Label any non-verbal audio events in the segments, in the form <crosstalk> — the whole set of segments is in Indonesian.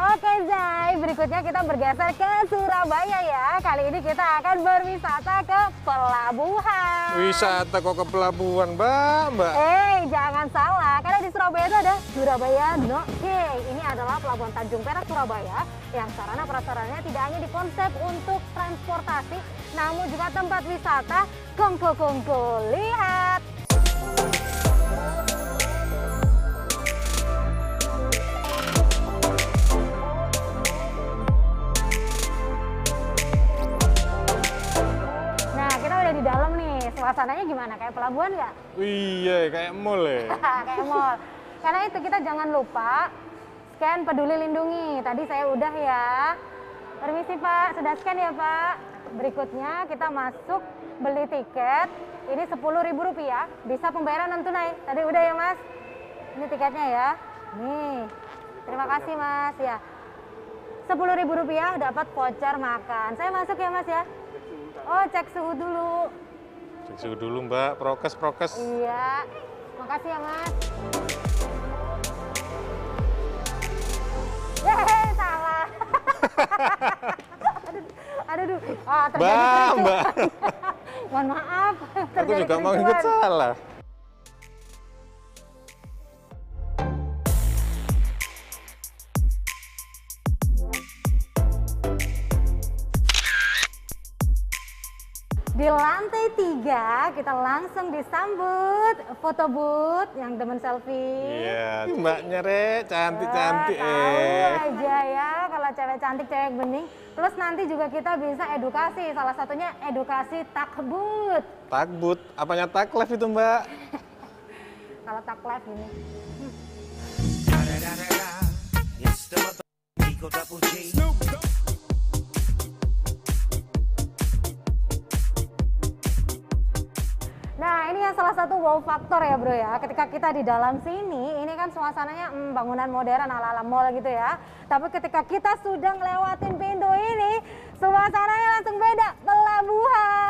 Oke Zai, berikutnya kita bergeser ke Surabaya ya. Kali ini kita akan berwisata ke pelabuhan. Wisata kok ke pelabuhan, Mbak? Mbak. Eh, jangan salah, karena di Surabaya itu ada Surabaya No Gay. Ini adalah pelabuhan Tanjung Perak Surabaya yang sarana prasarannya tidak hanya dikonsep untuk transportasi, namun juga tempat wisata kongko-kongko. Lihat. Suasananya gimana? Kayak pelabuhan nggak? Iya, kayak mall ya. <laughs> kayak mall. Karena itu kita jangan lupa scan peduli lindungi. Tadi saya udah ya. Permisi Pak, sudah scan ya Pak. Berikutnya kita masuk beli tiket. Ini Rp10.000. Bisa pembayaran non tunai. Tadi udah ya Mas. Ini tiketnya ya. Nih. Terima kasih Mas ya. Rp10.000 dapat voucher makan. Saya masuk ya Mas ya. Oh, cek suhu dulu. Suhu dulu, Mbak. Prokes, prokes. Iya. Makasih ya, Mas. Yeay, salah. <laughs> aduh, aduh, aduh. Ah, terjadi Mbak. Mbak. <laughs> Mohon maaf. Aku juga mau ikut salah. Di lantai tiga kita langsung disambut foto booth yang demen selfie. Iya, Mbaknya, Rek. Cantik-cantik, Wah, tahu eh. aja ya kalau cewek cantik cewek bening. Plus nanti juga kita bisa edukasi, salah satunya edukasi takbut. Takbut. Apanya taklef itu, Mbak? <laughs> Kalau tak live ini. Nah wow faktor ya bro ya. Ketika kita di dalam sini Ini kan suasananya hmm, bangunan modern ala-ala mall gitu ya. Tapi ketika kita sudah ngelewatin pintu ini Suasananya langsung beda. Pelabuhan.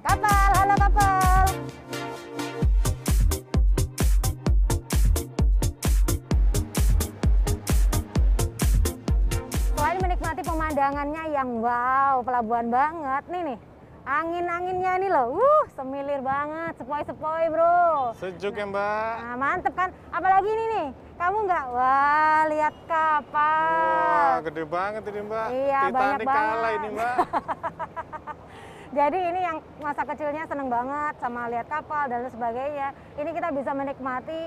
Kapal, halo kapal. Selain menikmati pemandangannya yang wow, pelabuhan banget. Nih nih. Angin-anginnya nih loh, uh, semilir banget, sepoi-sepoi bro. Sejuk ya, Mbak? Nah mantep kan, apalagi ini nih, kamu nggak, wah lihat kapal. Wah, gede banget ini, Mbak. Iya, banyak Titanic kalah banget. ini, Mbak. <laughs> Jadi ini yang masa kecilnya seneng banget sama lihat kapal dan lain sebagainya. Ini kita bisa menikmati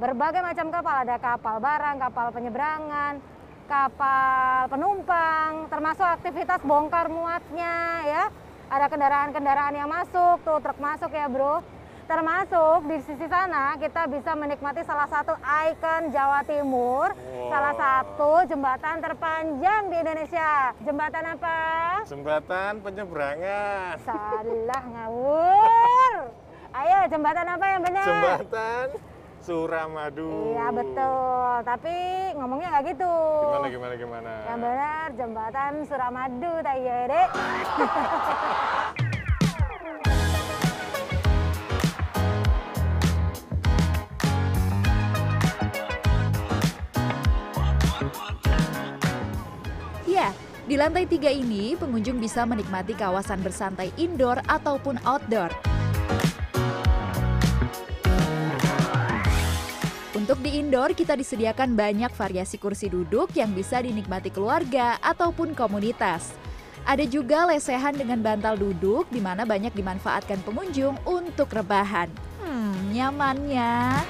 berbagai macam kapal. Ada kapal barang, kapal penyeberangan, kapal penumpang, termasuk aktivitas bongkar muatnya ya. Ada kendaraan-kendaraan yang masuk, tuh truk masuk ya bro. Termasuk di sisi sana kita bisa menikmati salah satu ikon Jawa Timur, Wow. salah satu jembatan terpanjang di Indonesia. Jembatan apa? Jembatan penyeberangan. Salah ngawur. Ayo jembatan apa yang benar? Jembatan Suramadu. Iya betul. Tapi ngomongnya nggak gitu. Gimana, gimana, gimana? Yang benar jembatan Suramadu tak iya dek. <laughs> Ya, di lantai tiga ini pengunjung bisa menikmati kawasan bersantai indoor ataupun outdoor. Untuk di indoor, kita disediakan banyak variasi kursi duduk yang bisa dinikmati keluarga ataupun komunitas. Ada juga lesehan dengan bantal duduk di mana banyak dimanfaatkan pengunjung untuk rebahan. Hmm, nyamannya.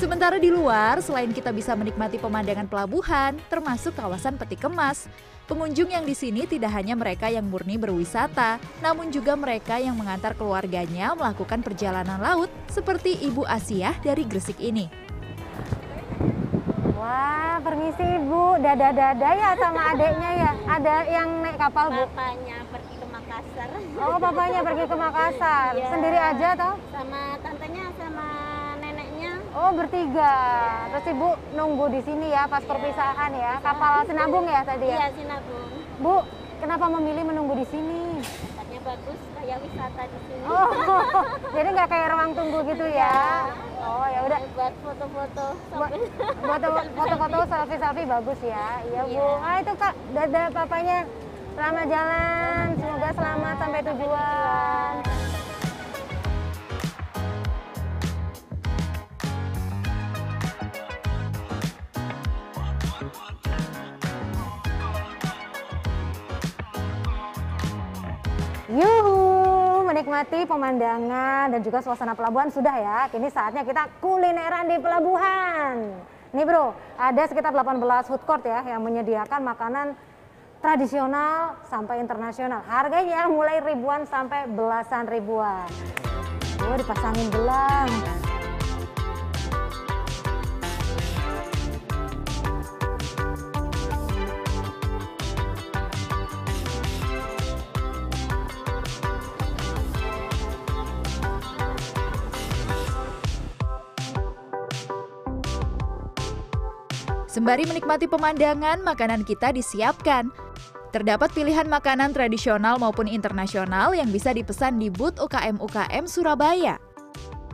Sementara di luar, selain kita bisa menikmati pemandangan pelabuhan, termasuk kawasan peti kemas, pengunjung yang di sini tidak hanya mereka yang murni berwisata, namun juga mereka yang mengantar keluarganya melakukan perjalanan laut, seperti Ibu Asiah dari Gresik ini. Wah permisi ibu, dada-dada ya sama adeknya ya. Ada yang naik kapal bu? Bapaknya pergi ke Makassar Oh papanya pergi ke Makassar. <laughs> Iya. Sendiri aja toh? sama. Oh bertiga. Terus ibu nunggu di sini ya pas perpisahan ya. Kapal Sinabung ya tadi ya? Iya Sinabung. Bu, kenapa memilih menunggu di sini? Tadinya bagus kayak wisata di sini. Oh, <laughs> jadi nggak kayak ruang tunggu gitu ya? Oh ya udah. Buat foto-foto Buat <laughs> <laughs> foto-foto selfie-selfie bagus ya. Iya bu. Iya. Ah itu kak, dadah papanya. Selamat jalan, semoga selamat sampai tujuan. Menikmati pemandangan dan juga suasana pelabuhan sudah ya. Kini saatnya kita kulineran di pelabuhan. Nih bro, ada sekitar 18 food court ya yang menyediakan makanan tradisional sampai internasional. Harganya mulai ribuan sampai belasan ribuan. Oh, dipasangin gelang. Sembari menikmati pemandangan, makanan kita disiapkan. Terdapat pilihan makanan tradisional maupun internasional yang bisa dipesan di booth UKM-UKM Surabaya.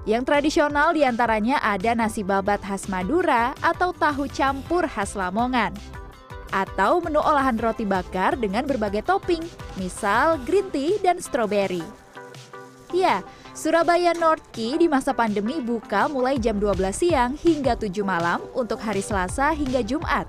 Yang tradisional di antaranya ada nasi babat khas Madura atau tahu campur khas Lamongan. Atau menu olahan roti bakar dengan berbagai topping, misal green tea dan stroberi. Ya, Surabaya North Key di masa pandemi buka mulai jam 12 siang hingga 7 malam untuk hari Selasa hingga Jumat.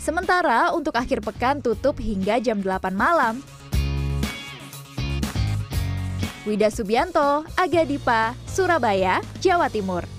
Sementara untuk akhir pekan tutup hingga jam 8 malam. Wida Subianto, Aga Dipa, Surabaya, Jawa Timur.